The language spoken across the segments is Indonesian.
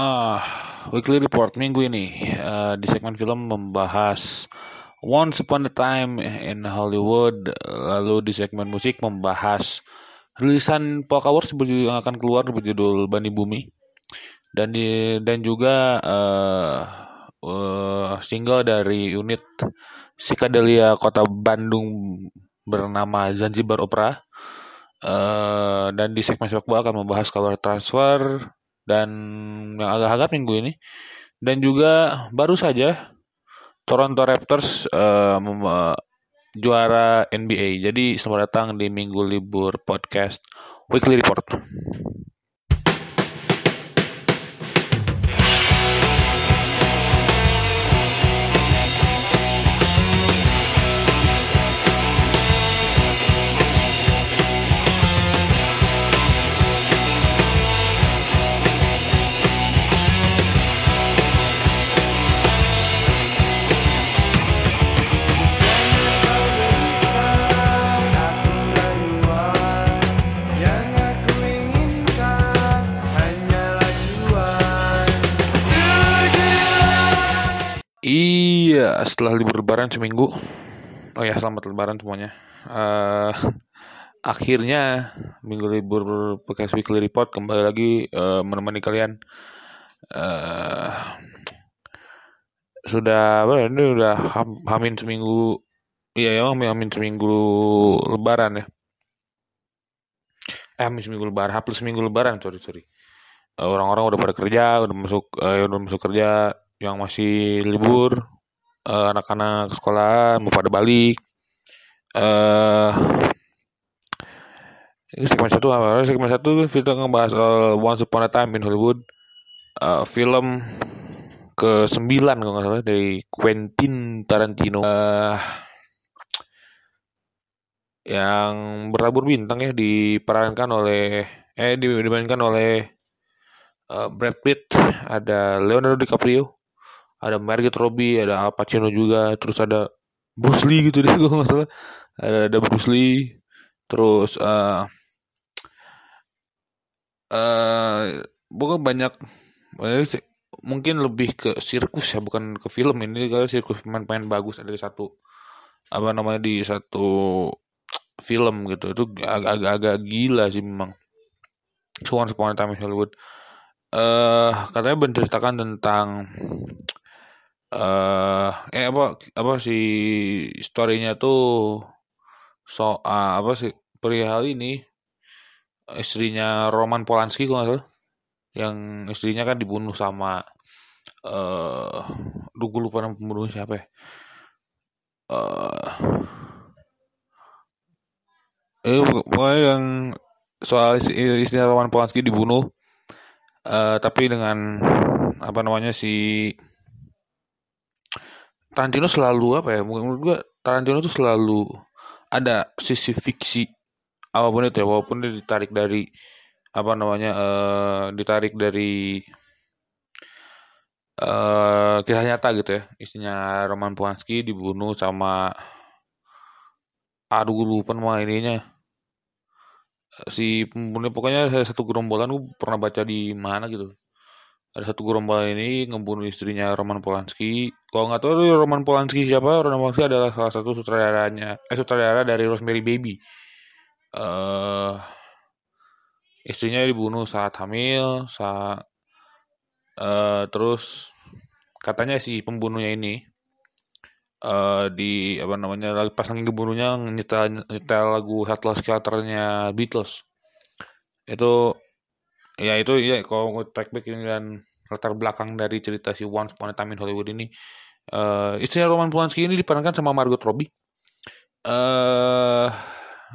Ah, Weekly Report minggu ini uh, di segmen film membahas Once Upon a Time in Hollywood, lalu di segmen musik membahas rilisan Polka Wars yang akan keluar berjudul Bani Bumi dan di dan juga uh, uh, single dari unit Sikadelia Kota Bandung bernama Zanzibar Opera. Uh, dan di segmen sepak bola akan membahas kabar transfer dan yang agak hangat minggu ini dan juga baru saja Toronto Raptors uh, juara NBA. Jadi selamat datang di minggu libur podcast Weekly Report. Setelah libur lebaran seminggu. Oh ya, selamat lebaran semuanya. Uh, akhirnya minggu libur podcast weekly report kembali lagi uh, menemani kalian. Uh, sudah apa ini udah ham, hamin seminggu. Iya, emang hamin seminggu lebaran ya. Eh, hamin seminggu lebaran, hapus seminggu lebaran, sorry sorry. Orang-orang udah pada kerja, udah masuk, uh, udah masuk kerja. Yang masih libur, uh, anak-anak sekolah mau pada balik. Uh, ini segmen satu apa? Segmen satu kita ngebahas uh, Once Upon a Time in Hollywood. Uh, film ke sembilan kalau nggak salah dari Quentin Tarantino. Uh, yang berlabur bintang ya diperankan oleh eh dimainkan oleh uh, Brad Pitt. Ada Leonardo DiCaprio ada Margot Robbie ada Al Pacino juga terus ada Bruce Lee gitu deh gue nggak salah. Ada, ada Bruce Lee terus uh, uh, bukan banyak mungkin lebih ke sirkus ya bukan ke film ini kalau sirkus pemain-pemain bagus ada di satu apa namanya di satu film gitu. Itu agak-agak gila sih memang. Once Upon a Time in Hollywood. Uh, katanya menceritakan tentang uh, eh apa apa si storynya tuh soal apa sih perihal ini istrinya Roman Polanski kok nggak salah yang istrinya kan dibunuh sama eh uh, lupa nama pembunuh siapa ya. Uh, eh pokoknya yang soal istrinya Roman Polanski dibunuh uh, tapi dengan apa namanya si Tarantino selalu apa ya mungkin menurut gua Tarantino tuh selalu ada sisi fiksi apa pun itu ya walaupun dia ditarik dari apa namanya uh, ditarik dari uh, kisah nyata gitu ya. Istrinya Roman Polanski dibunuh sama aduh gue lupa nama ininya. Si pembunuh pokoknya satu gerombolan gue pernah baca di mana gitu ada satu gerombolan ini ngebunuh istrinya Roman Polanski. Kalau nggak tahu Roman Polanski siapa, Roman Polanski adalah salah satu sutradaranya, eh sutradara dari Rosemary Baby. Uh, istrinya dibunuh saat hamil, saat uh, terus katanya si pembunuhnya ini uh, di apa namanya pas lagi ngebunuhnya nyetel nyetel lagu Headless Skelternya Beatles itu ya itu ya kalau track back ini dan latar belakang dari cerita si Once Upon a Time in Hollywood ini uh, istrinya Roman Polanski ini diperankan sama Margot Robbie. Uh,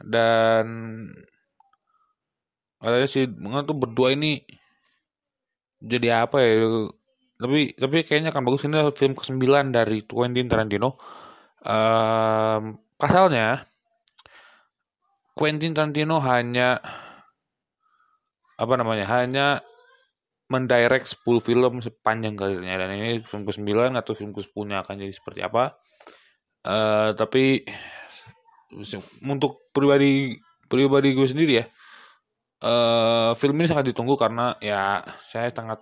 dan katanya sih tuh berdua ini jadi apa ya? Tapi tapi kayaknya akan bagus. Ini film ke-9 dari Quentin Tarantino. Uh, pasalnya Quentin Tarantino hanya apa namanya hanya mendirect 10 film sepanjang karirnya. Dan ini film ke-9 atau film ke-10 akan jadi seperti apa. Uh, tapi untuk pribadi pribadi gue sendiri ya uh, film ini sangat ditunggu karena ya saya sangat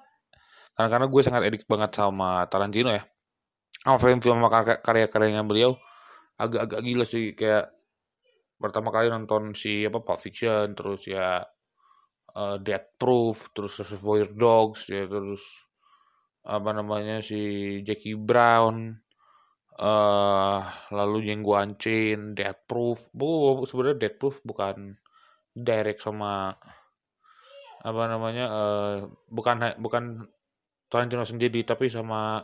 karena karena gue sangat edik banget sama Tarantino ya. Sama film-film karya-karyanya beliau agak-agak gila sih. Kayak pertama kali nonton si apa Pulp Fiction terus ya uh, Death Proof terus Reservoir Dogs ya terus apa namanya si Jackie Brown uh, lalu gue ancin Death Proof bu sebenarnya Death Proof bukan direct sama apa namanya uh, bukan bukan Tarantino sendiri tapi sama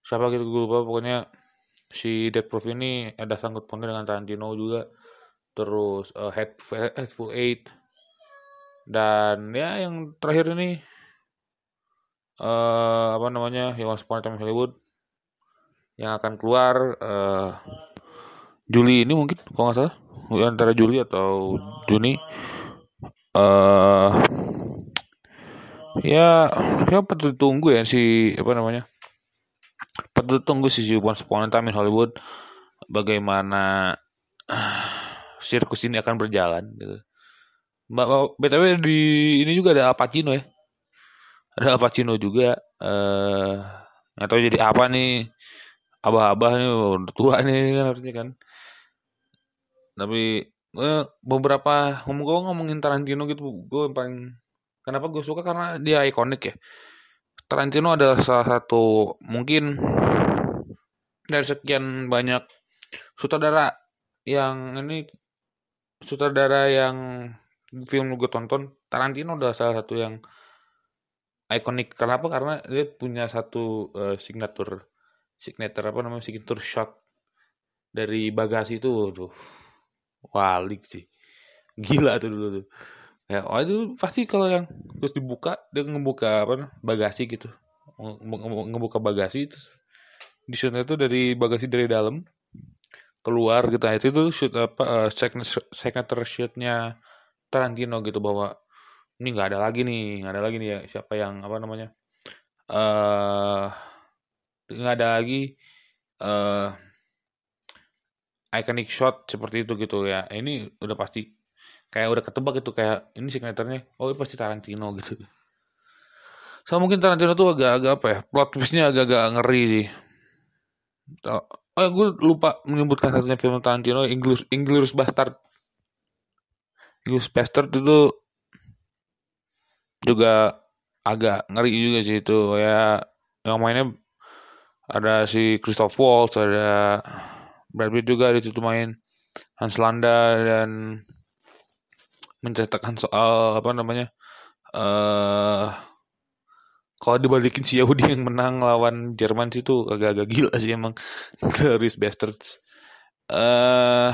siapa gitu gue lupa pokoknya si Dead Proof ini ada sangkut pautnya dengan Tarantino juga. Terus uh, Head, Headful Eight dan ya yang terakhir ini uh, apa namanya Upon a Time Hollywood yang akan keluar uh, Juli ini mungkin kalau nggak salah antara Juli atau Juni uh, ya ya patut tunggu ya si apa namanya patut tunggu si Once Upon Time Hollywood bagaimana uh, sirkus ini akan berjalan gitu. BTW di ini juga ada Al Pacino ya. Ada Al Pacino juga eh uh, atau jadi apa nih abah-abah nih udah tua nih kan harusnya kan. Tapi eh, beberapa ngomong ngomongin Tarantino gitu gue paling Kenapa gue suka karena dia ikonik ya. Tarantino adalah salah satu mungkin dari sekian banyak sutradara yang ini sutradara yang film gue tonton Tarantino adalah salah satu yang ikonik. Kenapa? Karena dia punya satu uh, signature signature apa namanya signature shot dari bagasi itu, waduh, walik sih, gila tuh dulu tuh ya oh itu pasti kalau yang terus dibuka dia ngebuka apa bagasi gitu ngebuka bagasi itu di sana itu dari bagasi dari dalam keluar gitu nah, itu itu shoot apa uh, signature shootnya Tarantino gitu bahwa ini nggak ada lagi nih nggak ada lagi nih ya siapa yang apa namanya eh uh, nggak ada lagi uh, iconic shot seperti itu gitu ya. Ini udah pasti kayak udah ketebak gitu kayak ini signaturnya oh ini pasti Tarantino gitu. So mungkin Tarantino tuh agak-agak apa ya plot twistnya agak-agak ngeri sih. Oh, oh gue lupa menyebutkan satunya film Tarantino Inglourious Inglourious Bastard Inglourious Bastard itu juga agak ngeri juga sih itu. Ya yang mainnya ada si Christoph Waltz ada Brad Pitt juga di situ main. Hans Landa dan menceritakan soal apa namanya uh, kalau dibalikin si Yahudi yang menang lawan Jerman sih tuh agak-agak gila sih emang. Glorious Bastards. Uh,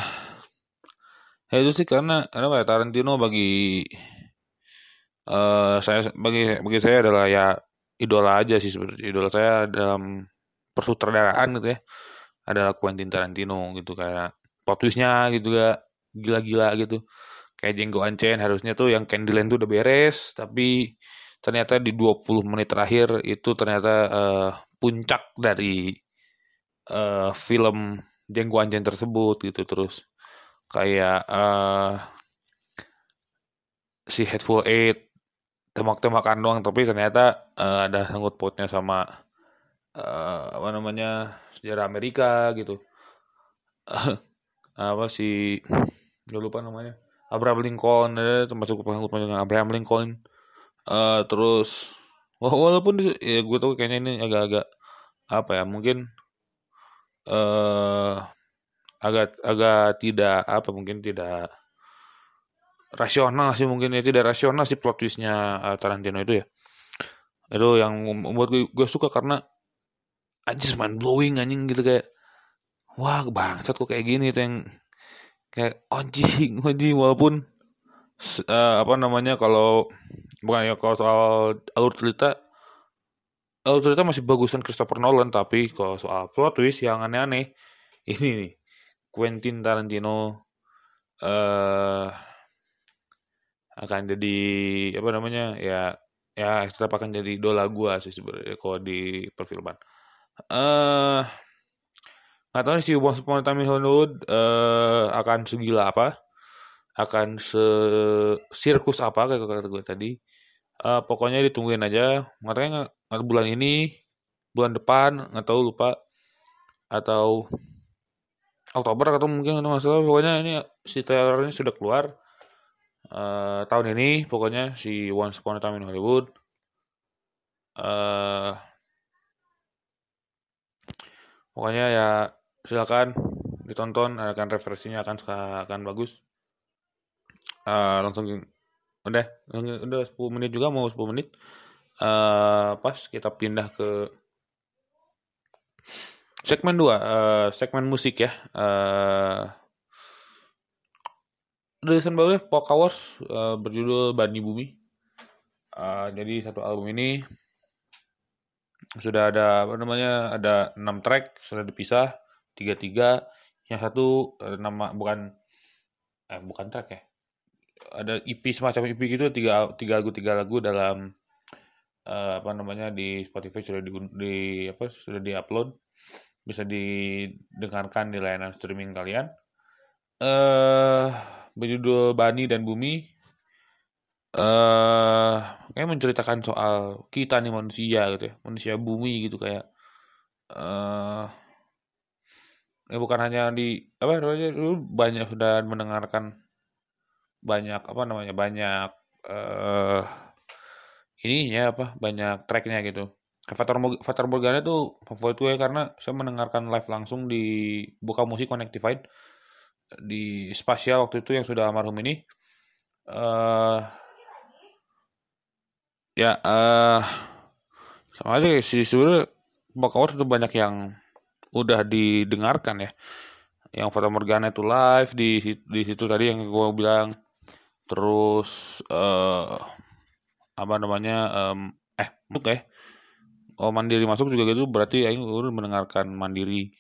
ya itu sih karena apa ya Tarantino bagi uh, saya bagi bagi saya adalah ya idola aja sih seperti idola saya dalam persutradaraan gitu ya adalah Quentin Tarantino gitu. Kayak plot twistnya gitu gak gila-gila gitu. Kayak Django Unchained harusnya tuh yang Candyland tuh udah beres tapi ternyata di 20 menit terakhir itu ternyata uh, puncak dari uh, film Django Unchained tersebut gitu terus kayak uh, si Hateful Eight tembak-tembakan doang tapi ternyata uh, ada sangkut pautnya sama uh, apa namanya sejarah Amerika gitu. Apa sih gue lupa namanya. Abraham Lincoln ada termasuk dengan Abraham Lincoln. Uh, terus walaupun ya gue tau kayaknya ini agak-agak apa ya mungkin uh, agak agak tidak apa mungkin tidak rasional sih mungkin ya tidak rasional sih plot twistnya uh, Tarantino itu ya. Itu yang membuat gue, gue suka karena anjir mind blowing anjing gitu kayak wah bangsat kok kayak gini itu yang kayak anjing anjing walaupun uh, apa namanya kalau bukan ya kalau soal alur cerita alur cerita masih bagusan Christopher Nolan tapi kalau soal plot twist yang aneh-aneh ini nih Quentin Tarantino uh, akan jadi apa namanya ya ya tetap akan jadi idola gua sih sebenarnya kalau di perfilman. Eh uh, nggak tahu si Once Upon a Time in Hollywood uh, akan segila apa akan se sirkus apa kayak kata gue tadi. Uh, pokoknya ditungguin aja. Makanya bulan ini bulan depan nggak tahu lupa. Atau Oktober atau mungkin atau masalah pokoknya ini si trailernya sudah keluar uh, tahun ini pokoknya si Once Upon a Time in Hollywood. Uh, pokoknya ya silakan ditonton akan referensinya akan akan bagus. Uh, langsung udah udah 10 menit juga mau 10 menit. Uh, pas kita pindah ke Segmen 2, uh, eh, segmen musik ya. Uh, rilisan baru Wars uh, berjudul Bani Bumi. Uh, jadi satu album ini sudah ada apa namanya ada enam track sudah dipisah tiga tiga yang satu uh, nama bukan eh bukan track ya ada EP semacam EP gitu tiga tiga lagu tiga lagu dalam uh, apa namanya di Spotify sudah di, di apa sudah diupload bisa didengarkan di layanan streaming kalian. Eh uh, berjudul Bani dan Bumi. Eh uh, kayak menceritakan soal kita nih manusia gitu ya, manusia bumi gitu kayak eh uh, ya bukan hanya di apa namanya lu banyak sudah mendengarkan banyak apa namanya banyak eh uh, ya apa banyak tracknya gitu Fatar, Fatar Morgana itu favorit gue karena saya mendengarkan live langsung di Buka Musik Connectified di spasial waktu itu yang sudah almarhum ini. Uh, ya, uh, sama aja sih Buka itu banyak yang udah didengarkan ya. Yang Fatar Morgana itu live di di situ tadi yang gue bilang. Terus uh, apa namanya um, eh bukan ya oh mandiri masuk juga gitu berarti aing udah mendengarkan mandiri.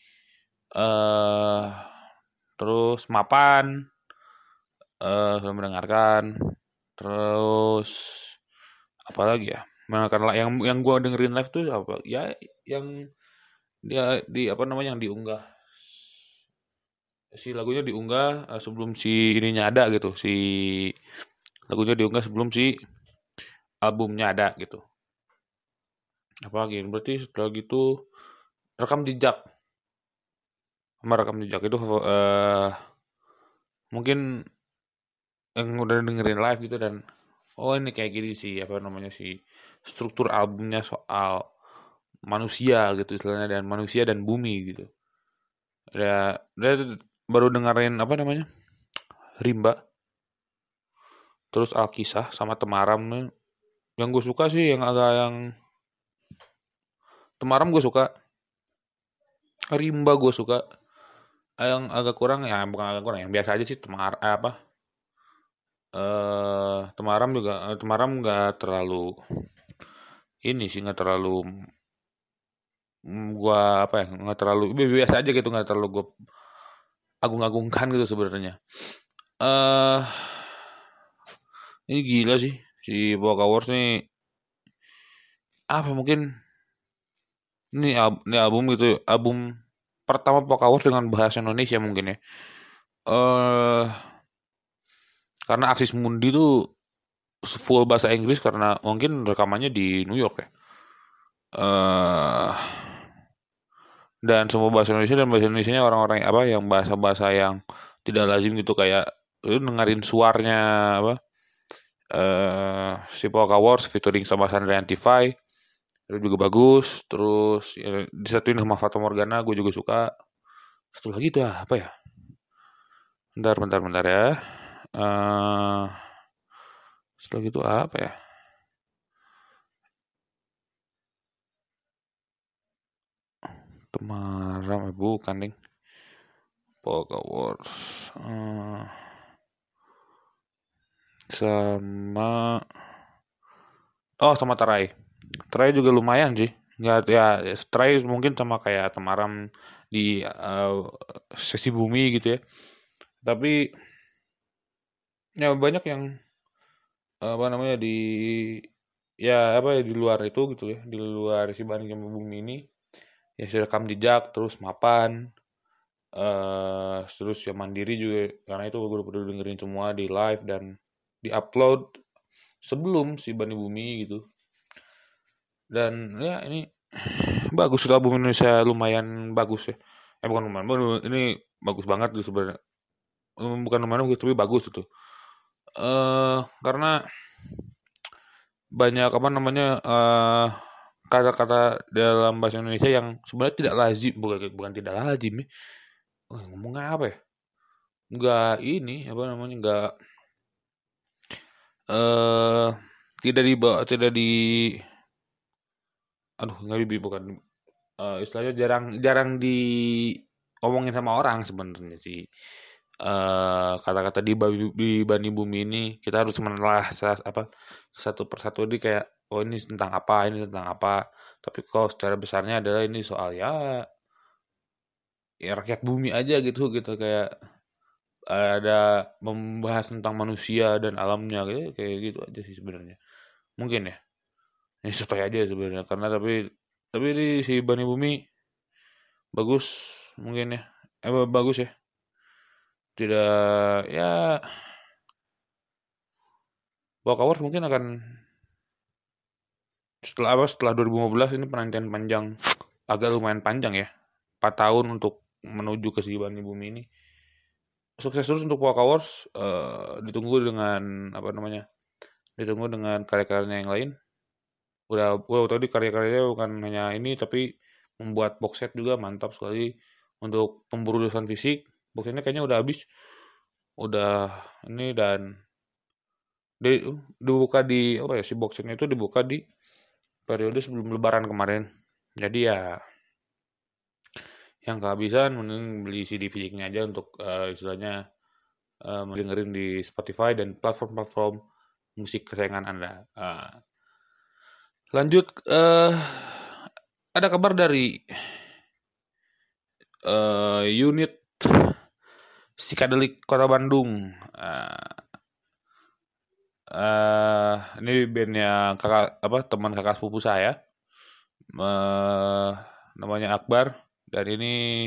Eh uh, terus mapan eh uh, sudah mendengarkan. Terus apa lagi ya? Mendengarkan yang yang gua dengerin live tuh apa? Ya yang dia di apa namanya yang diunggah. Si lagunya diunggah uh, sebelum si ininya ada gitu si lagunya diunggah sebelum si albumnya ada gitu apa lagi berarti setelah gitu rekam jejak. Sama rekam jejak itu uh, mungkin yang udah dengerin live gitu dan oh ini kayak gini sih apa namanya sih struktur albumnya soal manusia gitu istilahnya dan manusia dan bumi gitu. Ya dia baru dengerin apa namanya rimba. Terus alkisah sama temaram. Yang gue suka sih yang agak yang Temaram gue suka. Rimba gue suka. Yang agak kurang ya bukan agak kurang yang biasa aja sih temar eh, apa eh temaram juga eh, temaram nggak terlalu ini sih nggak terlalu gua apa ya nggak terlalu biasa aja gitu nggak terlalu gue agung-agungkan gitu sebenarnya uh, ini gila sih si Boca Wars nih apa mungkin ini, al ini album gitu, album pertama Pokawars dengan bahasa Indonesia mungkin ya. uh, karena Aksis Mundi itu full bahasa Inggris karena mungkin rekamannya di New York ya. uh, dan semua bahasa Indonesia dan bahasa Indonesia orang-orang apa yang bahasa-bahasa yang tidak lazim gitu kayak lu dengerin suaranya apa uh, si Wars featuring sama Sandra Antify itu juga bagus terus ya, disatuin sama Fata Morgana gue juga suka. Satu lagi tuh apa ya? Bentar bentar bentar ya. Uh, setelah itu apa ya? Temaram eh, bukan ding. Polka Wars uh, sama oh sama Tarai Try juga lumayan sih. Nggak ya Try mungkin sama kayak Temaram di uh, sesi bumi gitu ya. Tapi ya banyak yang apa namanya di ya apa ya di luar itu gitu ya di luar si banding sama bumi ini ya si rekam jejak terus mapan uh, terus ya mandiri juga karena itu gue udah dengerin semua di live dan di upload sebelum si Bani Bumi gitu dan ya ini bagus itu album Indonesia lumayan bagus ya eh bukan lumayan ini bagus banget tuh sebenarnya bukan lumayan bagus tapi bagus itu eh karena banyak apa namanya eh kata-kata dalam bahasa Indonesia yang sebenarnya tidak lazim bukan bukan tidak lazim ya. Oh, ngomong apa ya? Enggak ini apa namanya enggak eh tidak di tidak di aduh nggak di bukan. Uh, istilahnya jarang jarang di omongin sama orang sebenarnya sih. Uh, kata-kata di, di bani bumi ini kita harus menelah apa satu persatu. Ini kayak oh ini tentang apa ini tentang apa. Tapi kalau secara besarnya adalah ini soal ya ya rakyat bumi aja gitu gitu. Kayak ada membahas tentang manusia dan alamnya kayak kayak gitu aja sih sebenarnya. Mungkin ya ini supaya aja sebenarnya karena tapi tapi di si Bani Bumi bagus mungkin ya. Eh bagus ya. Tidak ya. Walk mungkin akan setelah apa setelah 2015 ini penantian panjang. Agak lumayan panjang ya. 4 tahun untuk menuju ke si Bani Bumi ini. Sukses terus untuk Walk Awards uh, ditunggu dengan apa namanya ditunggu dengan karya-karyanya yang lain udah gue tadi karya-karyanya bukan hanya ini tapi membuat box set juga mantap sekali. Untuk pemburu dosen fisik box setnya kayaknya udah habis. Udah ini dan di, dibuka di apa ya si box setnya itu dibuka di periode sebelum lebaran kemarin. Jadi ya yang kehabisan mending beli CD fisiknya aja untuk uh, istilahnya uh, mendengarin di Spotify dan platform-platform musik kesayangan Anda. Uh, Lanjut, uh, ada kabar dari uh, unit Psikadelik Kota Bandung. Uh, uh, ini bandnya kakak apa teman kakak sepupu saya, uh, namanya Akbar. Dan ini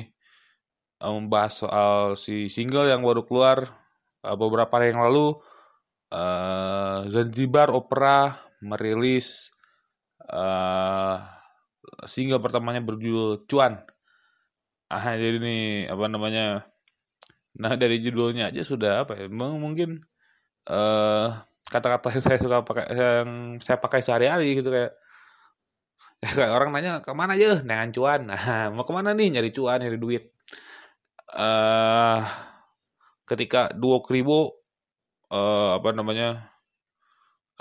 uh, membahas soal si single yang baru keluar uh, beberapa hari yang lalu. Uh, Zanzibar Opera merilis uh, single pertamanya berjudul Cuan. Ah, jadi nih apa namanya? Nah dari judulnya aja sudah apa ya? Mungkin uh, kata-kata yang saya suka pakai yang saya pakai sehari-hari gitu kayak ya, kayak orang nanya ke mana aja dengan cuan nah mau ke mana nih nyari cuan nyari duit uh, ketika dua kribo uh, apa namanya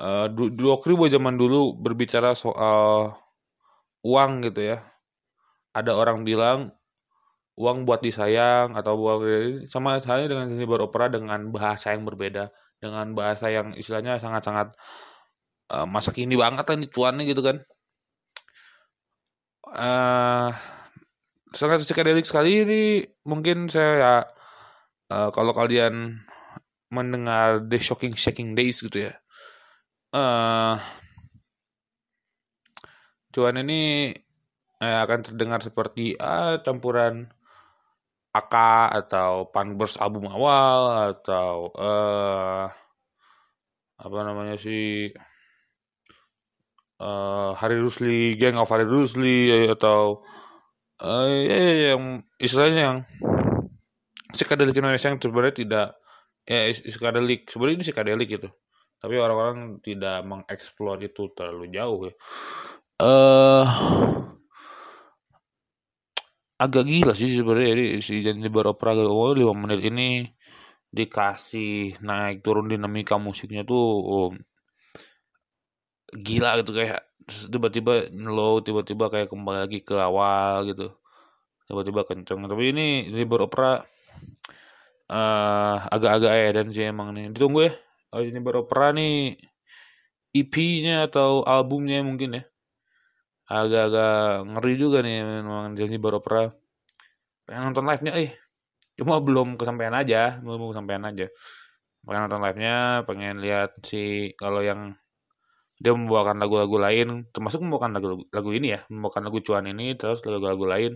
uh, dua kribo zaman dulu berbicara soal uang gitu ya. Ada orang bilang uang buat disayang atau uang sama saya dengan seni beropera dengan bahasa yang berbeda dengan bahasa yang istilahnya sangat-sangat uh, masa kini banget kan cuannya gitu kan. Uh, sangat psikodelik sekali ini. Mungkin saya ya uh, kalau kalian mendengar The Shocking Shaking Days gitu ya uh, cuan ini eh, akan terdengar seperti uh, campuran AK atau Panbers album awal atau uh, apa namanya sih uh, Hari Rusli, Gang of Hari Rusli atau uh, ya, ya, yang istilahnya yang psikodelik Indonesia yang sebenarnya tidak ya psikodelik sebenarnya ini psikodelik gitu tapi orang-orang tidak mengeksplor itu terlalu jauh ya. Uh, agak gila sih sebenarnya ini si janji beropera oh, 5 menit ini dikasih naik turun dinamika musiknya tuh oh, gila gitu kayak. Tiba-tiba low tiba-tiba kayak kembali lagi ke awal gitu. Tiba-tiba kenceng. Tapi ini di beropera uh, agak-agak ya dan sih emang nih ditunggu ya ini beropera nih. EP-nya atau albumnya mungkin ya. Agak-agak ngeri juga nih memang janji beropera pengen nonton live-nya eh. Cuma belum kesampaian aja belum kesampaian aja. Pengen nonton live-nya pengen lihat si kalau yang dia membawakan lagu-lagu lain termasuk membawakan lagu lagu ini ya membawakan lagu cuan ini terus lagu-lagu lain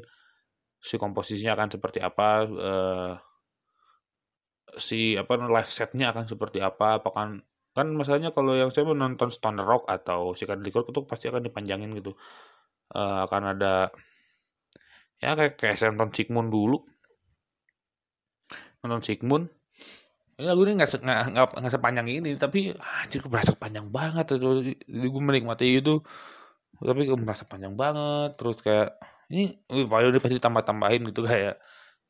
si komposisinya akan seperti apa uh, si apa live setnya akan seperti apa apakah kan masalahnya kalau yang saya menonton stoner rock atau psychedelic rock itu pasti akan dipanjangin gitu. Uh, akan ada ya kayak kayak saya nonton Sigmund dulu. Nonton Sigmund. Ini lagu ini nggak nggak sepanjang ini tapi anjir berasa panjang banget. Itu gue menikmati itu. Tapi gue merasa panjang banget. Terus kayak ini udah pasti tambah tambahin gitu kayak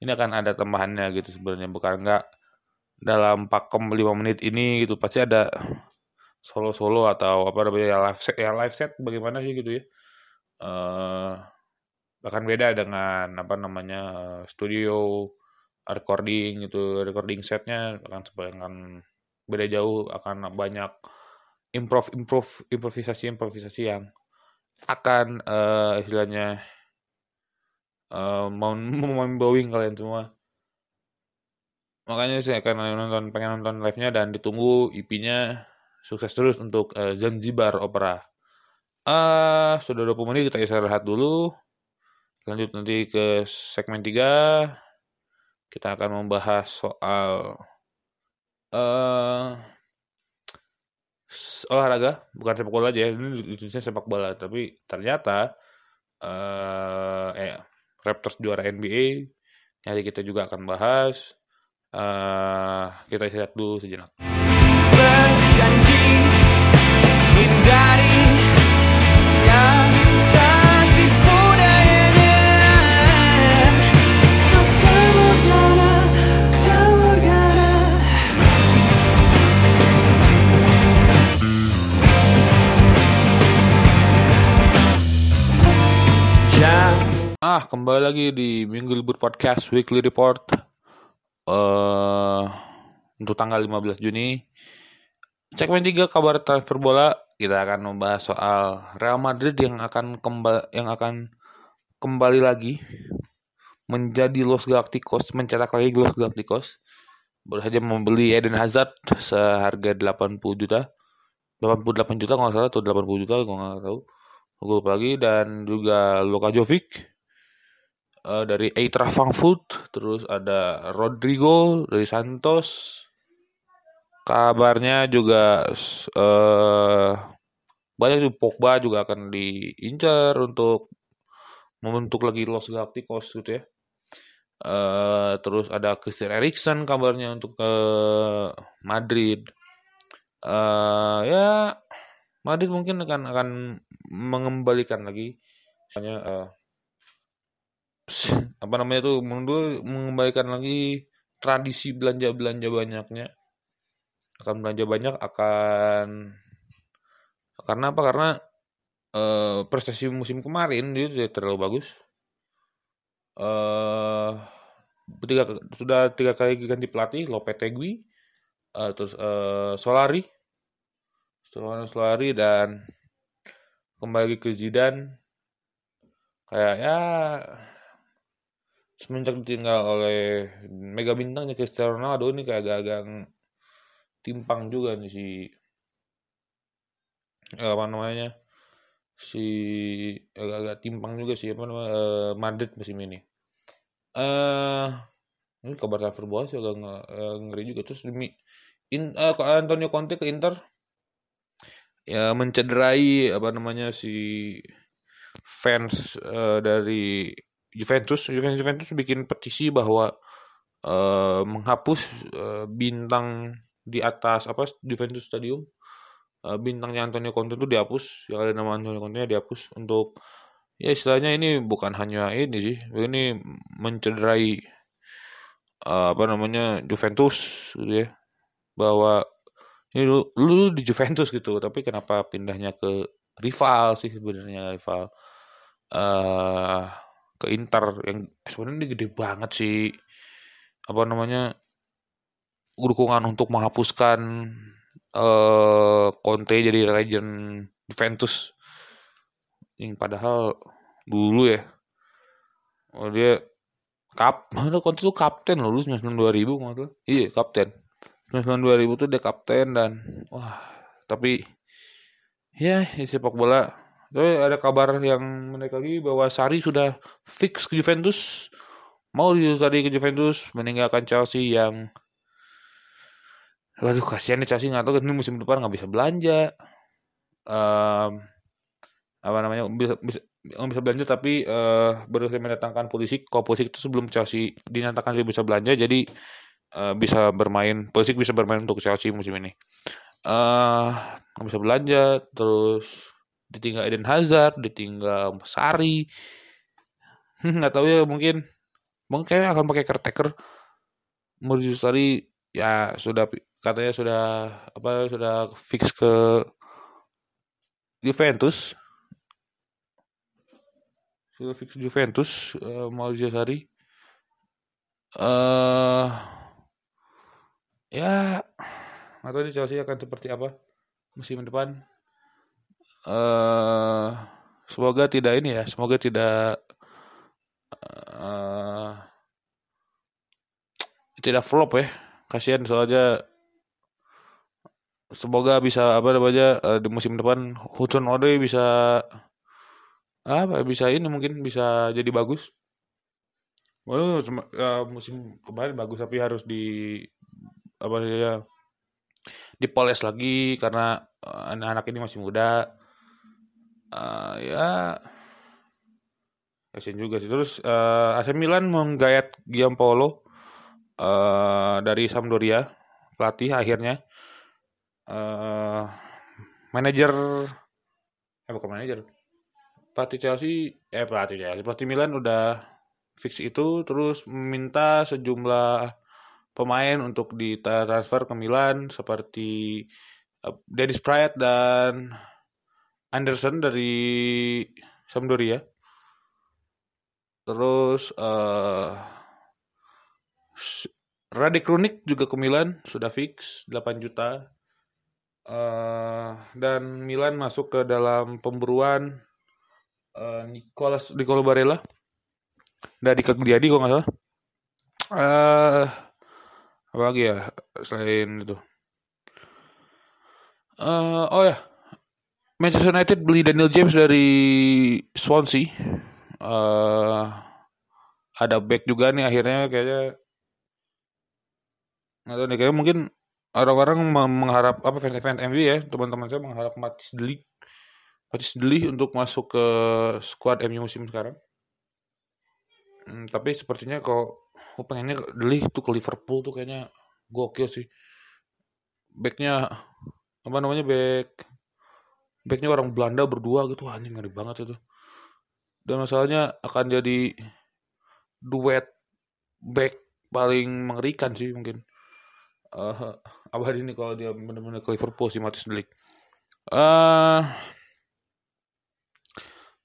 ini akan ada tambahannya gitu sebenarnya. Bukan nggak dalam pakem 5 menit ini gitu pasti ada solo-solo atau apa namanya ya live set ya live set bagaimana sih gitu ya. Uh, bahkan beda dengan apa namanya studio recording itu recording setnya akan sebenarnya beda jauh akan banyak improv improv improvisasi improvisasi yang akan uh, istilahnya uh, mau blowing kalian semua Makanya saya akan nonton pengen nonton live-nya dan ditunggu IP-nya sukses terus untuk uh, Zanzibar Opera. Uh, sudah 20 menit kita istirahat dulu. Lanjut nanti ke segmen 3. Kita akan membahas soal uh, olahraga, bukan sepak bola aja. Ini jenisnya sepak bola, tapi ternyata uh, eh Raptors juara NBA. Nanti kita juga akan bahas Uh, kita lihat dulu sejenak. Berjanji hindari yang Ah, kembali lagi di Minggu Libur Podcast Weekly Report uh, untuk tanggal 15 Juni. Segmen 3 kabar transfer bola kita akan membahas soal Real Madrid yang akan kembali yang akan kembali lagi menjadi Los Galacticos, mencetak lagi Los Galacticos. Baru saja membeli Eden Hazard seharga 80 juta. 88 juta kalau salah atau 80 juta gue nggak tahu. Gue lupa lagi dan juga Luka Jovic uh, dari Eitra Frankfurt, terus ada Rodrigo dari Santos. Kabarnya juga uh, banyak Pogba juga akan diincar untuk membentuk lagi Los Galacticos gitu ya. Uh, terus ada Christian Eriksen kabarnya untuk ke Madrid. Uh, ya Madrid mungkin akan akan mengembalikan lagi misalnya uh, apa namanya tuh menurut mengembalikan lagi tradisi belanja belanja banyaknya. Akan belanja banyak akan karena apa? Karena uh, prestasi musim kemarin dia tidak terlalu bagus. Uh, tiga, sudah tiga kali ganti pelatih Lopetegui uh, terus uh, Solari Solari dan kembali ke Zidane. Kayak ya semenjak ditinggal oleh mega bintangnya Cristiano Ronaldo ini kayak agak-agak timpang juga nih si eh, apa namanya si agak-agak timpang juga sih apa namanya uh, Madrid musim ini. Eh uh, ini kabar transfer bola sih agak uh, ngeri juga terus demi in, uh, Antonio Conte ke Inter ya mencederai apa namanya si fans uh, dari Juventus Juventus Juventus bikin petisi bahwa uh, menghapus uh, bintang di atas apa Juventus Stadium. Uh, bintangnya Antonio Conte itu dihapus yang ada nama Antonio Conte dihapus untuk ya istilahnya ini bukan hanya ini sih ini mencederai uh, apa namanya Juventus gitu ya. Bahwa ini lu, lu di Juventus gitu tapi kenapa pindahnya ke rival sih sebenarnya rival? Uh, ke Inter yang sebenarnya gede banget sih. Apa namanya? Dukungan untuk menghapuskan uh, Conte jadi legend Juventus. Yang padahal dulu ya. Oh dia kap mana Conte tuh kapten loh 92 ribu nggak iya kapten. 92 ribu tuh dia kapten dan wah tapi ya sepak bola tapi ada kabar yang menarik lagi bahwa Sari sudah fix ke Juventus. Mau tadi ke Juventus meninggalkan Chelsea yang Waduh kasihan nih Chelsea nggak tahu ini musim depan nggak bisa belanja. Um, apa namanya bisa bisa bisa belanja tapi uh, berhasil mendatangkan polisi. Kalau polisi itu sebelum Chelsea dinyatakan dia bisa belanja, jadi uh, bisa bermain polisi bisa bermain untuk Chelsea musim ini. Uh, nggak bisa belanja, terus ditinggal Eden Hazard, ditinggal Sari. nggak tahu ya mungkin mungkin akan pakai caretaker. Mourinho Sari ya sudah katanya sudah apa sudah fix ke Juventus sudah fix Juventus uh, Maurizio Sarri uh, ya atau di Chelsea akan seperti apa musim depan uh, semoga tidak ini ya semoga tidak uh, tidak flop ya kasihan soalnya semoga bisa apa namanya uh, di musim depan Hudson Odoi bisa apa bisa ini mungkin bisa jadi bagus. Waduh, uh, musim kemarin bagus tapi harus di apa ya dipoles lagi karena uh, anak-anak ini masih muda. Uh, ya kasihan juga sih. Terus uh, AC Milan menggayat Giampolo uh, dari Sampdoria pelatih akhirnya uh, manajer eh bukan manajer pelatih Chelsea eh pelatih Chelsea pelatih Milan udah fix itu terus meminta sejumlah pemain untuk ditransfer ke Milan seperti uh, Dennis Praet dan Anderson dari Sampdoria terus uh, Radek Runik juga ke Milan sudah fix 8 juta Uh, dan Milan masuk ke dalam pemburuan uh, Nicolas Nicolo Barella dari Cagliari kok nggak salah. Uh, apa lagi ya selain itu? Uh, oh ya, Manchester United beli Daniel James dari Swansea. Uh, ada back juga nih akhirnya kayaknya. Tahu nih kayaknya mungkin orang-orang mengharap apa fans-fans MU ya teman-teman saya mengharap Matis Delik Matis Delik untuk masuk ke squad MU musim sekarang. Hmm, tapi sepertinya kalau aku pengennya Delik tuh ke Liverpool tuh kayaknya gokil sih. Backnya apa namanya back backnya orang Belanda berdua gitu anjing ngeri banget itu dan masalahnya akan jadi duet back paling mengerikan sih mungkin uh, abadi ini kalau dia benar-benar ke Liverpool sih Matis Delik. Uh,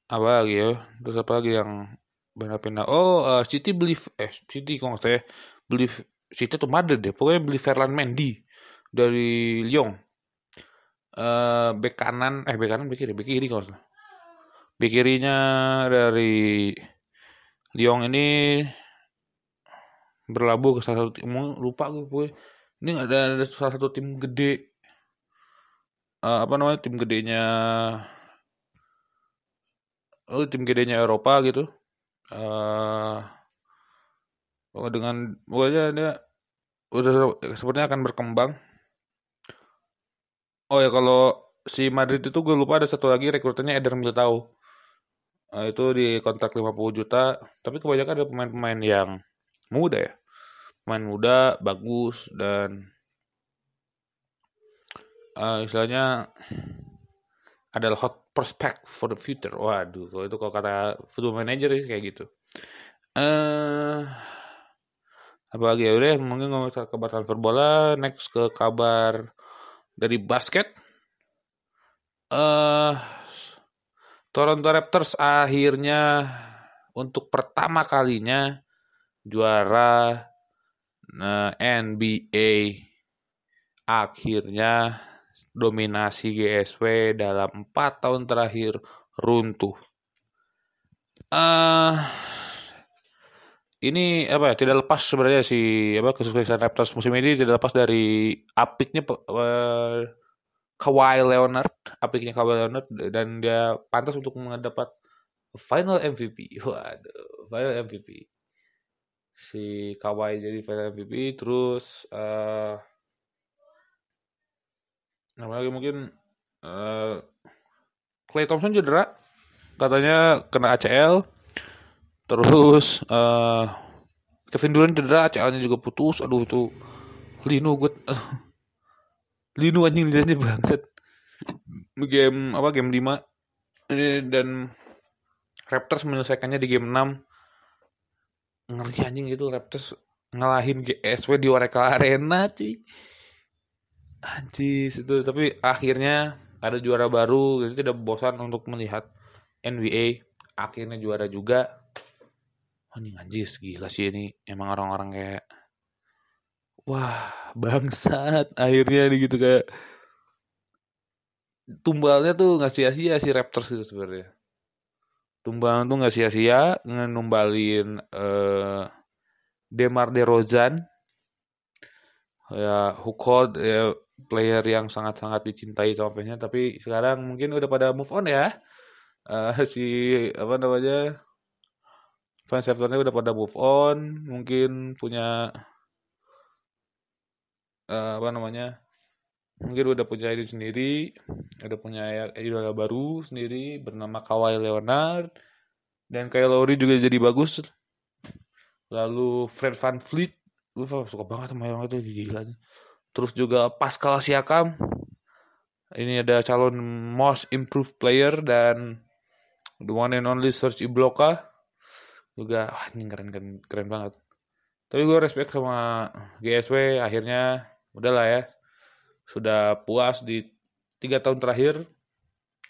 apa lagi ya? Terus apa lagi yang pindah-pindah? Oh, uh, City beli eh City kok saya beli City tuh Madrid deh. Pokoknya beli Ferland Mendy dari Lyon. Uh, bek kanan eh bek kanan bek kiri bek kiri kalau bek kirinya dari Lyon ini berlabuh ke salah satu lupa gue ini ada, ada salah satu tim gede. Uh, apa namanya tim gedenya oh tim gedenya Eropa gitu. Uh, dengan pokoknya dia udah sepertinya akan berkembang oh ya kalau si Madrid itu gue lupa ada satu lagi rekrutannya Eder Militao uh, itu di kontrak 50 juta tapi kebanyakan ada pemain-pemain yang muda ya pemain muda bagus dan uh, istilahnya adalah hot prospect for the future. Waduh, kalau itu kalau kata football manager sih kayak gitu. Eh uh, apa lagi ya udah mungkin ngomong kabar transfer bola, next ke kabar dari basket. Uh, Toronto Raptors akhirnya untuk pertama kalinya juara Nah, NBA akhirnya dominasi GSW dalam empat tahun terakhir runtuh. Uh, ini apa ya tidak lepas sebenarnya si apa kesuksesan Raptors musim ini tidak lepas dari apiknya uh, Kawhi Leonard, apiknya Kawhi Leonard dan dia pantas untuk mendapat final MVP. Waduh, final MVP si Kawhi jadi final MVP terus uh, Apalagi mungkin uh, Clay Thompson cedera, katanya kena ACL. Terus uh, Kevin Durant cedera, ACL-nya juga putus. Aduh itu Lino gue Lino anjing lidahnya bangsat. Game apa game 5 ini dan Raptors menyelesaikannya di game 6 ngeri anjing itu Raptors ngalahin GSW di Oracle Arena cuy. Anjis itu tapi akhirnya ada juara baru. Jadi tidak bosan untuk melihat NBA akhirnya juara juga anjing anjis gila sih ini. Emang orang-orang kayak wah bangsat akhirnya nih gitu kayak tumbalnya tuh nggak sia-sia si Raptors itu sebenarnya. Tumbalan tuh nggak sia-sia numbalin uh, Demar Derozan. Ya called ya, player yang sangat-sangat dicintai sama fansnya. Tapi sekarang mungkin udah pada move on ya. Uh, si apa namanya fans Evertonnya udah pada move on mungkin punya uh, apa namanya mungkin udah punya ini sendiri ada punya idola baru sendiri bernama Kawhi Leonard dan Kyle Lowry juga jadi bagus. Lalu Fred Van Fleet gue suka banget sama orang itu gila terus juga Pascal Siakam ini ada calon most improved player dan the one and only Serge Ibaka juga wah ini keren keren keren banget. Tapi gue respect sama GSW akhirnya udahlah ya sudah puas di tiga tahun terakhir.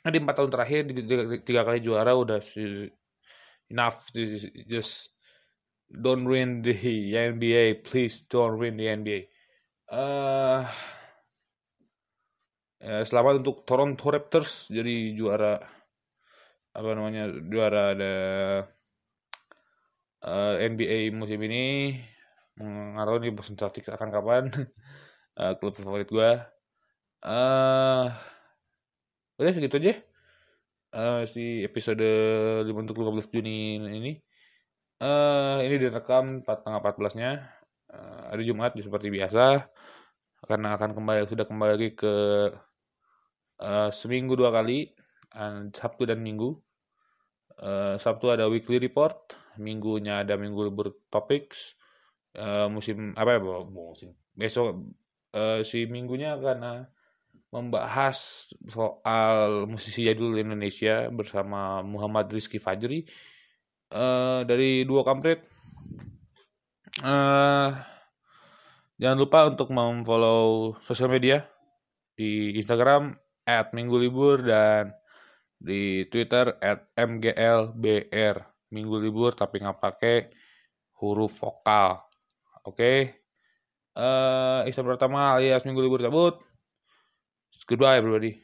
Nah di empat tahun terakhir di tiga, kali juara udah enough just don't win the NBA please don't win the NBA uh, ya, selamat untuk Toronto Raptors jadi juara apa namanya juara ada uh, eh, NBA musim ini tahu nih Boston Celtics akan kapan? Uh, klub favorit gue uh, udah segitu aja. Uh, si episode untuk 15 Juni ini. Uh, ini direkam 4 tanggal 14 nya uh, hari Jumat seperti biasa. Karena akan kembali sudah kembali ke uh, seminggu dua kali Sabtu dan Minggu. Uh, Sabtu ada weekly report minggunya ada minggu libur topics uh, musim apa ya musim besok uh, si minggunya akan membahas soal musisi jadul Indonesia bersama Muhammad Rizky Fajri uh, dari dua kampret. Uh, Jangan lupa untuk memfollow sosial media di Instagram at minggu libur dan di Twitter mglbr minggu libur tapi nggak pakai huruf vokal. Oke. Okay? Uh, eh, Isa pertama alias minggu libur cabut. Goodbye everybody.